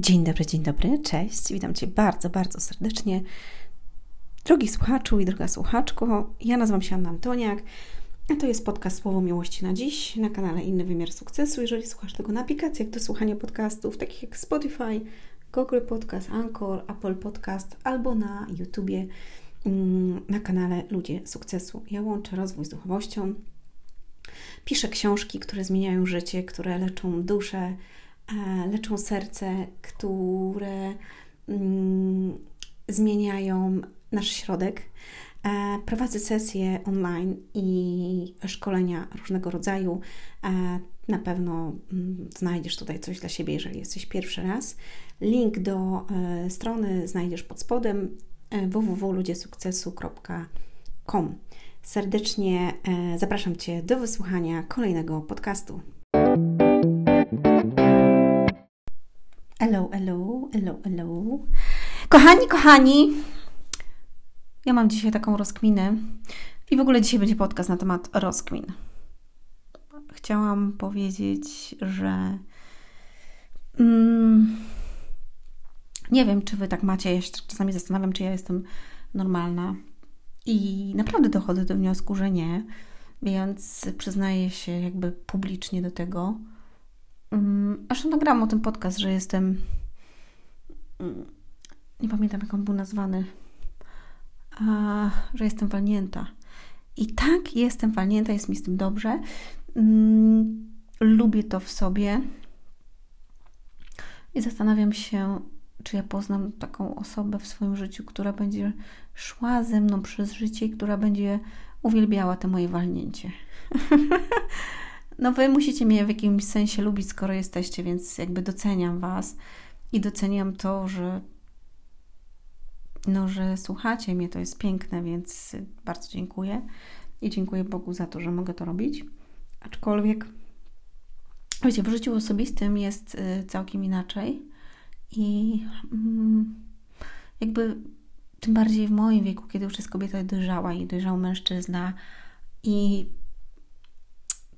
Dzień dobry, dzień dobry, cześć. Witam Cię bardzo, bardzo serdecznie. Drogi słuchaczu i droga słuchaczko, ja nazywam się Anna Antoniak, a to jest podcast Słowo Miłości na dziś na kanale Inny Wymiar Sukcesu. Jeżeli słuchasz tego na aplikacjach do słuchania podcastów, takich jak Spotify, Google Podcast, Anchor, Apple Podcast albo na YouTubie mm, na kanale Ludzie Sukcesu. Ja łączę rozwój z duchowością, piszę książki, które zmieniają życie, które leczą duszę, leczą serce, które mm, zmieniają nasz środek. E, prowadzę sesje online i szkolenia różnego rodzaju. E, na pewno mm, znajdziesz tutaj coś dla siebie, jeżeli jesteś pierwszy raz. Link do strony znajdziesz pod spodem www.ludziesukcesu.com. Serdecznie zapraszam Cię do wysłuchania kolejnego podcastu. Hello, hello, hello, hello. Kochani, kochani, ja mam dzisiaj taką rozkminę i w ogóle dzisiaj będzie podcast na temat rozkmin. Chciałam powiedzieć, że mm, nie wiem, czy Wy tak macie. Ja czasami zastanawiam, czy ja jestem normalna. I naprawdę dochodzę do wniosku, że nie, więc przyznaję się jakby publicznie do tego Aż nagrałam o tym podcast, że jestem. Mm, nie pamiętam, jak on był nazwany. A, że jestem walnięta. I tak, jestem walnięta, jest mi z tym dobrze. Um, lubię to w sobie. I zastanawiam się, czy ja poznam taką osobę w swoim życiu, która będzie szła ze mną przez życie i która będzie uwielbiała te moje walnięcie. no wy musicie mnie w jakimś sensie lubić, skoro jesteście, więc jakby doceniam was i doceniam to, że no, że słuchacie mnie, to jest piękne, więc bardzo dziękuję i dziękuję Bogu za to, że mogę to robić. Aczkolwiek, wiecie, w życiu osobistym jest y, całkiem inaczej i mm, jakby tym bardziej w moim wieku, kiedy już jest kobieta dojrzała i dojrzał mężczyzna i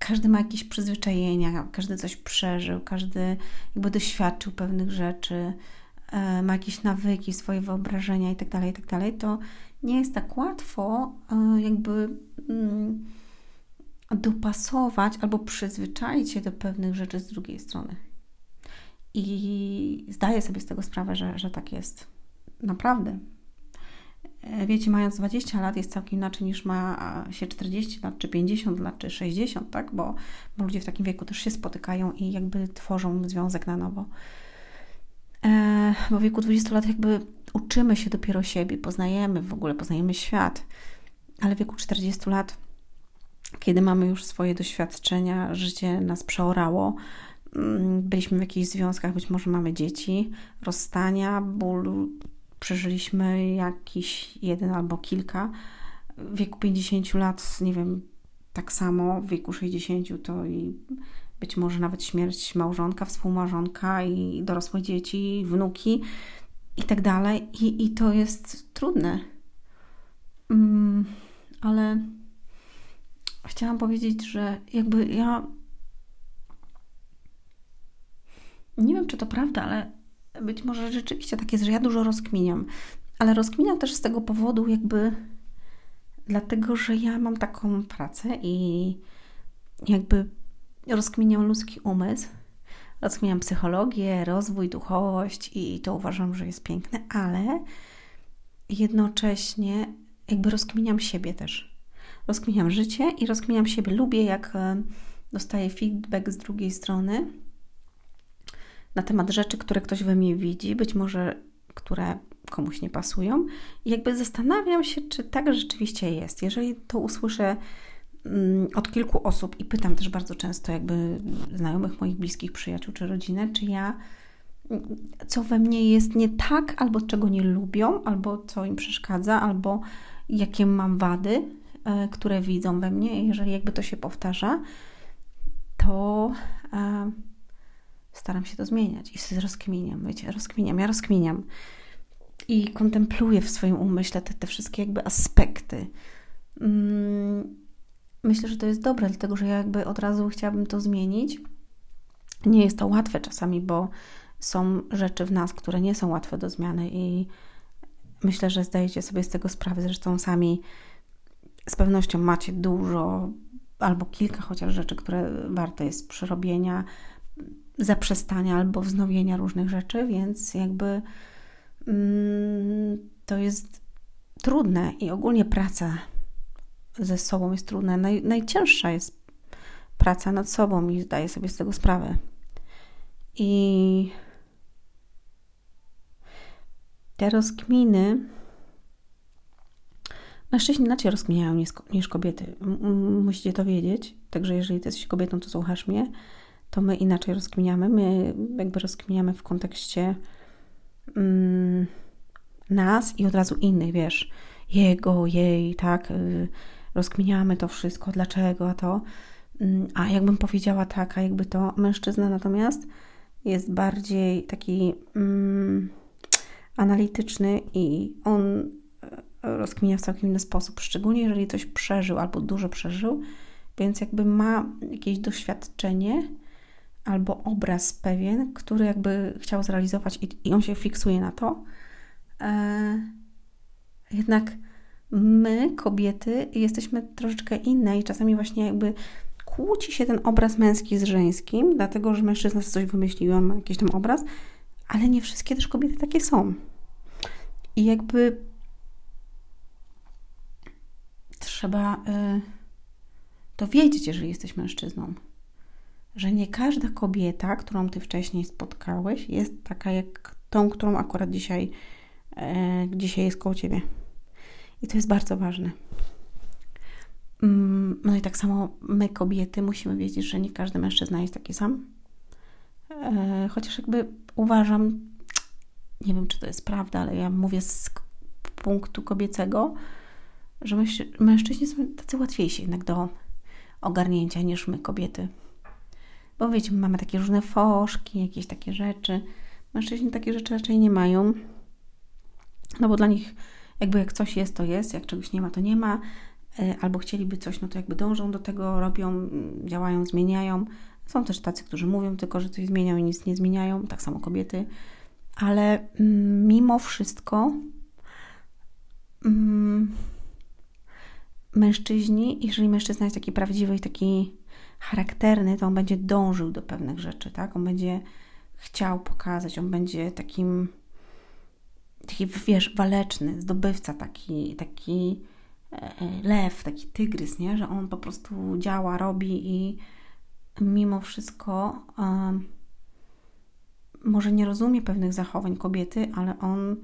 każdy ma jakieś przyzwyczajenia, każdy coś przeżył, każdy jakby doświadczył pewnych rzeczy, e, ma jakieś nawyki, swoje wyobrażenia itd., tak itd., tak to nie jest tak łatwo e, jakby mm, dopasować albo przyzwyczaić się do pewnych rzeczy z drugiej strony. I zdaję sobie z tego sprawę, że, że tak jest. Naprawdę. E, wiecie, mając 20 lat jest całkiem inaczej niż ma się 40 lat, czy 50 lat, czy 60, tak? Bo, bo ludzie w takim wieku też się spotykają i jakby tworzą związek na nowo. E, bo w wieku 20 lat jakby uczymy się dopiero siebie, poznajemy w ogóle, poznajemy świat, ale w wieku 40 lat, kiedy mamy już swoje doświadczenia, życie nas przeorało, mm, byliśmy w jakichś związkach, być może mamy dzieci, rozstania, ból, przeżyliśmy jakiś jeden albo kilka. W wieku 50 lat, nie wiem, tak samo, w wieku 60 to i być może nawet śmierć małżonka, współmałżonka i dorosłe dzieci, wnuki i tak dalej. I, i to jest trudne. Um, ale chciałam powiedzieć, że jakby ja nie wiem, czy to prawda, ale być może rzeczywiście tak jest, że ja dużo rozkminiam, ale rozkminiam też z tego powodu, jakby dlatego, że ja mam taką pracę i jakby rozkminiam ludzki umysł, rozkminiam psychologię, rozwój, duchowość i to uważam, że jest piękne, ale jednocześnie jakby rozkminiam siebie też. Rozkminiam życie i rozkminiam siebie. Lubię, jak e, dostaję feedback z drugiej strony na temat rzeczy, które ktoś we mnie widzi, być może które komuś nie pasują. I jakby zastanawiam się, czy tak rzeczywiście jest. Jeżeli to usłyszę mm, od kilku osób i pytam też bardzo często jakby znajomych moich bliskich przyjaciół czy rodzinę, czy ja co we mnie jest nie tak, albo czego nie lubią, albo co im przeszkadza, albo jakie mam wady, e, które widzą we mnie. Jeżeli jakby to się powtarza, to e, staram się to zmieniać i wtedy rozkminiam, wiecie, rozkminiam, ja rozkminiam i kontempluję w swoim umyśle te, te wszystkie jakby aspekty. Mm, myślę, że to jest dobre, dlatego że ja jakby od razu chciałabym to zmienić. Nie jest to łatwe czasami, bo są rzeczy w nas, które nie są łatwe do zmiany i myślę, że zdajecie sobie z tego sprawę. Zresztą sami z pewnością macie dużo albo kilka chociaż rzeczy, które warte jest przerobienia, zaprzestania albo wznowienia różnych rzeczy, więc jakby mm, to jest trudne i ogólnie praca ze sobą jest trudna. Naj, najcięższa jest praca nad sobą i zdaję sobie z tego sprawę. I te rozkminy mężczyźni inaczej rozkminiają niż, niż kobiety. Musicie to wiedzieć. Także jeżeli jesteś kobietą, to słuchasz mnie, to my inaczej rozkminiamy. My jakby rozkminiamy w kontekście mm, nas i od razu innych, wiesz, jego, jej, tak, y, rozkminiamy to wszystko, dlaczego, a to, mm, a jakbym powiedziała tak, a jakby to mężczyzna natomiast jest bardziej taki mm, analityczny i on e, rozkminia w całkiem inny sposób, szczególnie jeżeli coś przeżył albo dużo przeżył, więc jakby ma jakieś doświadczenie albo obraz pewien, który jakby chciał zrealizować i, i on się fiksuje na to. E, jednak my, kobiety, jesteśmy troszeczkę inne i czasami właśnie jakby kłóci się ten obraz męski z żeńskim, dlatego że mężczyzna coś wymyślił, on ma jakiś tam obraz, ale nie wszystkie też kobiety takie są. I jakby trzeba y, to wiedzieć, jeżeli jesteś mężczyzną, że nie każda kobieta, którą ty wcześniej spotkałeś, jest taka jak tą, którą akurat dzisiaj, y, dzisiaj jest koło ciebie. I to jest bardzo ważne. Mm, no i tak samo my, kobiety, musimy wiedzieć, że nie każdy mężczyzna jest taki sam. E, chociaż jakby uważam, nie wiem czy to jest prawda, ale ja mówię z punktu kobiecego, że mężczyźni są tacy łatwiejsi jednak do ogarnięcia niż my, kobiety. Bo wiecie, my mamy takie różne foszki, jakieś takie rzeczy. Mężczyźni takie rzeczy raczej nie mają. No bo dla nich jakby jak coś jest, to jest, jak czegoś nie ma, to nie ma. E, albo chcieliby coś, no to jakby dążą do tego, robią, działają, zmieniają. Są też tacy, którzy mówią tylko, że coś zmieniają i nic nie zmieniają, tak samo kobiety, ale mm, mimo wszystko mm, mężczyźni, jeżeli mężczyzna jest taki prawdziwy i taki charakterny, to on będzie dążył do pewnych rzeczy, tak? On będzie chciał pokazać, on będzie takim taki, wiesz, waleczny, zdobywca, taki, taki E, lew, taki tygrys, nie? że on po prostu działa, robi i mimo wszystko um, może nie rozumie pewnych zachowań kobiety, ale on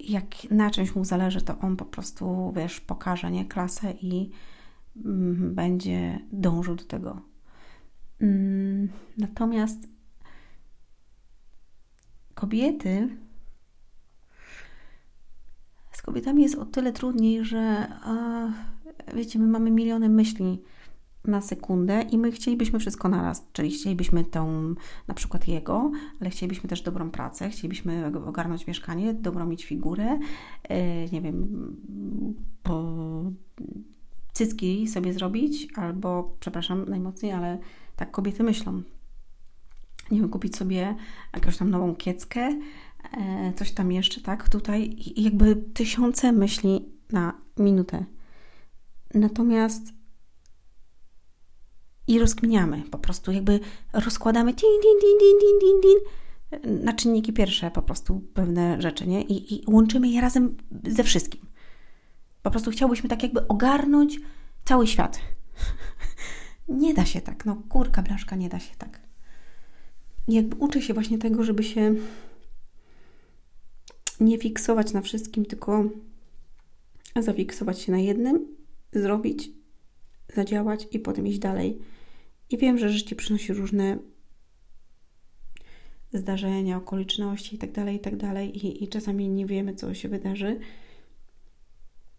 jak na czymś mu zależy, to on po prostu, wiesz, pokaże nie klasę i będzie dążył do tego. Mm, natomiast kobiety z kobietami jest o tyle trudniej, że wiecie, my mamy miliony myśli na sekundę i my chcielibyśmy wszystko naraz, czyli chcielibyśmy tą, na przykład jego, ale chcielibyśmy też dobrą pracę, chcielibyśmy ogarnąć mieszkanie, dobrą mieć figurę, yy, nie wiem, po cycki sobie zrobić, albo, przepraszam najmocniej, ale tak kobiety myślą. Nie wiem, kupić sobie jakąś tam nową kieckę, E, coś tam jeszcze, tak? Tutaj jakby tysiące myśli na minutę. Natomiast i rozkminiamy po prostu, jakby rozkładamy din, din, din, din, din, din, na czynniki pierwsze po prostu pewne rzeczy, nie? I, I łączymy je razem ze wszystkim. Po prostu chciałbyśmy tak jakby ogarnąć cały świat. nie da się tak, no kurka blaszka, nie da się tak. I jakby uczę się właśnie tego, żeby się nie fiksować na wszystkim, tylko zafiksować się na jednym, zrobić, zadziałać i potem iść dalej. I wiem, że życie przynosi różne zdarzenia, okoliczności itd., tak itd. Tak I, i czasami nie wiemy, co się wydarzy.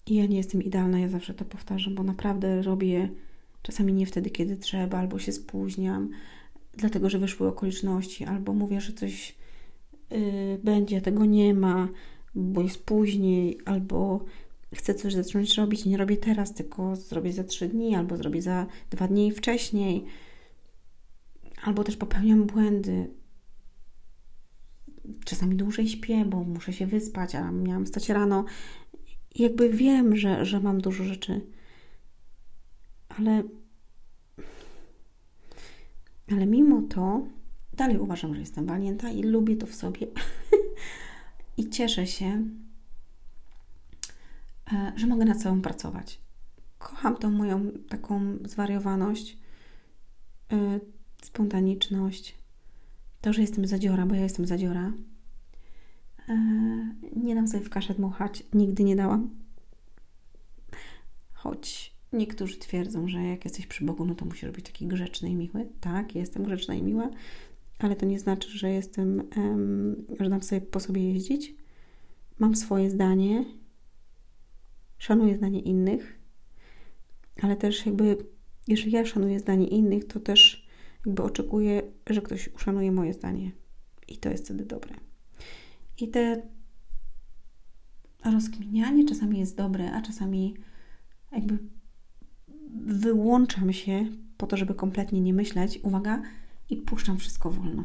I ja nie jestem idealna, ja zawsze to powtarzam, bo naprawdę robię czasami nie wtedy, kiedy trzeba, albo się spóźniam, dlatego że wyszły okoliczności, albo mówię, że coś Y, będzie, tego nie ma, bo jest później, albo chcę coś zacząć robić, nie robię teraz, tylko zrobię za trzy dni, albo zrobię za dwa dni wcześniej, albo też popełniam błędy. czasami dłużej śpię, bo muszę się wyspać, a miałam stać rano. Jakby wiem, że, że mam dużo rzeczy, ale, ale mimo to dalej uważam, że jestem walnięta i lubię to w sobie. I cieszę się, e, że mogę nad sobą pracować. Kocham tą moją taką zwariowaność, yy, spontaniczność, to, że jestem zadziora, bo ja jestem zadziora. Yy, nie dam sobie w kaszę dmuchać, nigdy nie dałam. Choć niektórzy twierdzą, że jak jesteś przy Bogu, no to musisz być taki grzeczny i miły. Tak, jestem grzeczna i miła, ale to nie znaczy, że jestem, że dam sobie po sobie jeździć. Mam swoje zdanie, szanuję zdanie innych, ale też jakby, jeżeli ja szanuję zdanie innych, to też jakby oczekuję, że ktoś uszanuje moje zdanie. I to jest wtedy dobre. I te rozkminianie czasami jest dobre, a czasami jakby wyłączam się po to, żeby kompletnie nie myśleć. Uwaga, i puszczam wszystko wolno.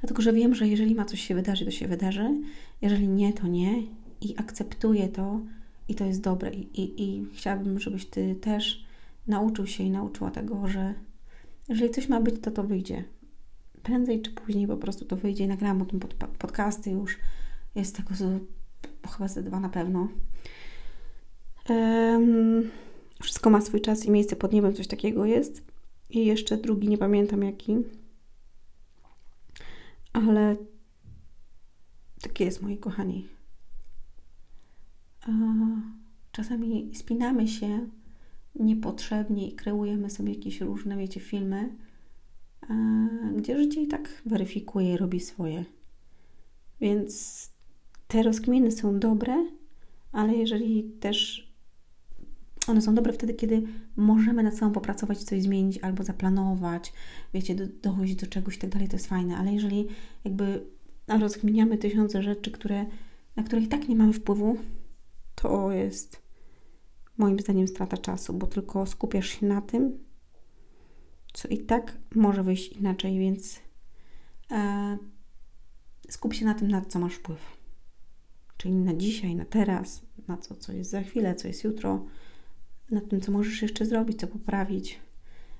Dlatego, że wiem, że jeżeli ma coś się wydarzy, to się wydarzy. Jeżeli nie, to nie. I akceptuję to i to jest dobre. I, i, i chciałabym, żebyś Ty też nauczył się i nauczyła tego, że jeżeli coś ma być, to to wyjdzie. Prędzej czy później po prostu to wyjdzie. Nagrałam o tym pod, podcasty już. Jest tego z, chyba ze dwa na pewno. Um, wszystko ma swój czas i miejsce pod niebem, coś takiego jest. I jeszcze drugi, nie pamiętam jaki. Ale takie jest, moi kochani. Czasami spinamy się niepotrzebnie i kreujemy sobie jakieś różne, wiecie, filmy, gdzie życie i tak weryfikuje i robi swoje. Więc te rozkminy są dobre, ale jeżeli też one są dobre wtedy, kiedy możemy nad sobą popracować, coś zmienić albo zaplanować, wiecie, do, dojść do czegoś i tak dalej, to jest fajne, ale jeżeli jakby rozkminiamy tysiące rzeczy, które, na które i tak nie mamy wpływu, to jest moim zdaniem strata czasu, bo tylko skupiasz się na tym, co i tak może wyjść inaczej, więc e, skup się na tym, na co masz wpływ. Czyli na dzisiaj, na teraz, na co, co jest za chwilę, co jest jutro, nad tym, co możesz jeszcze zrobić, co poprawić,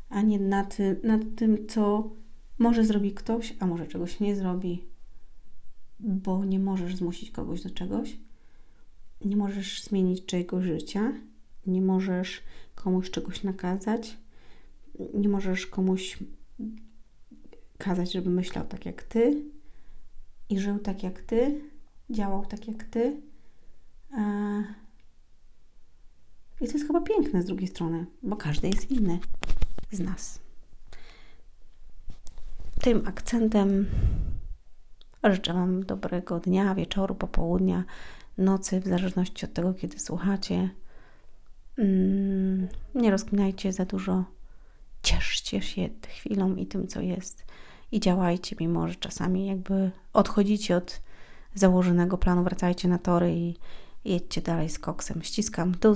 a nie nad, nad tym, co może zrobi ktoś, a może czegoś nie zrobi, bo nie możesz zmusić kogoś do czegoś, nie możesz zmienić czyjegoś życia, nie możesz komuś czegoś nakazać, nie możesz komuś kazać, żeby myślał tak jak ty i żył tak jak ty, działał tak jak ty. I to jest chyba piękne z drugiej strony, bo każdy jest inny z nas. Tym akcentem życzę Wam dobrego dnia, wieczoru, popołudnia, nocy, w zależności od tego, kiedy słuchacie. Mm, nie rozkminajcie za dużo. Cieszcie się chwilą i tym, co jest. I działajcie, mimo że czasami jakby odchodzicie od założonego planu, wracajcie na tory i jedźcie dalej z koksem. Ściskam. Do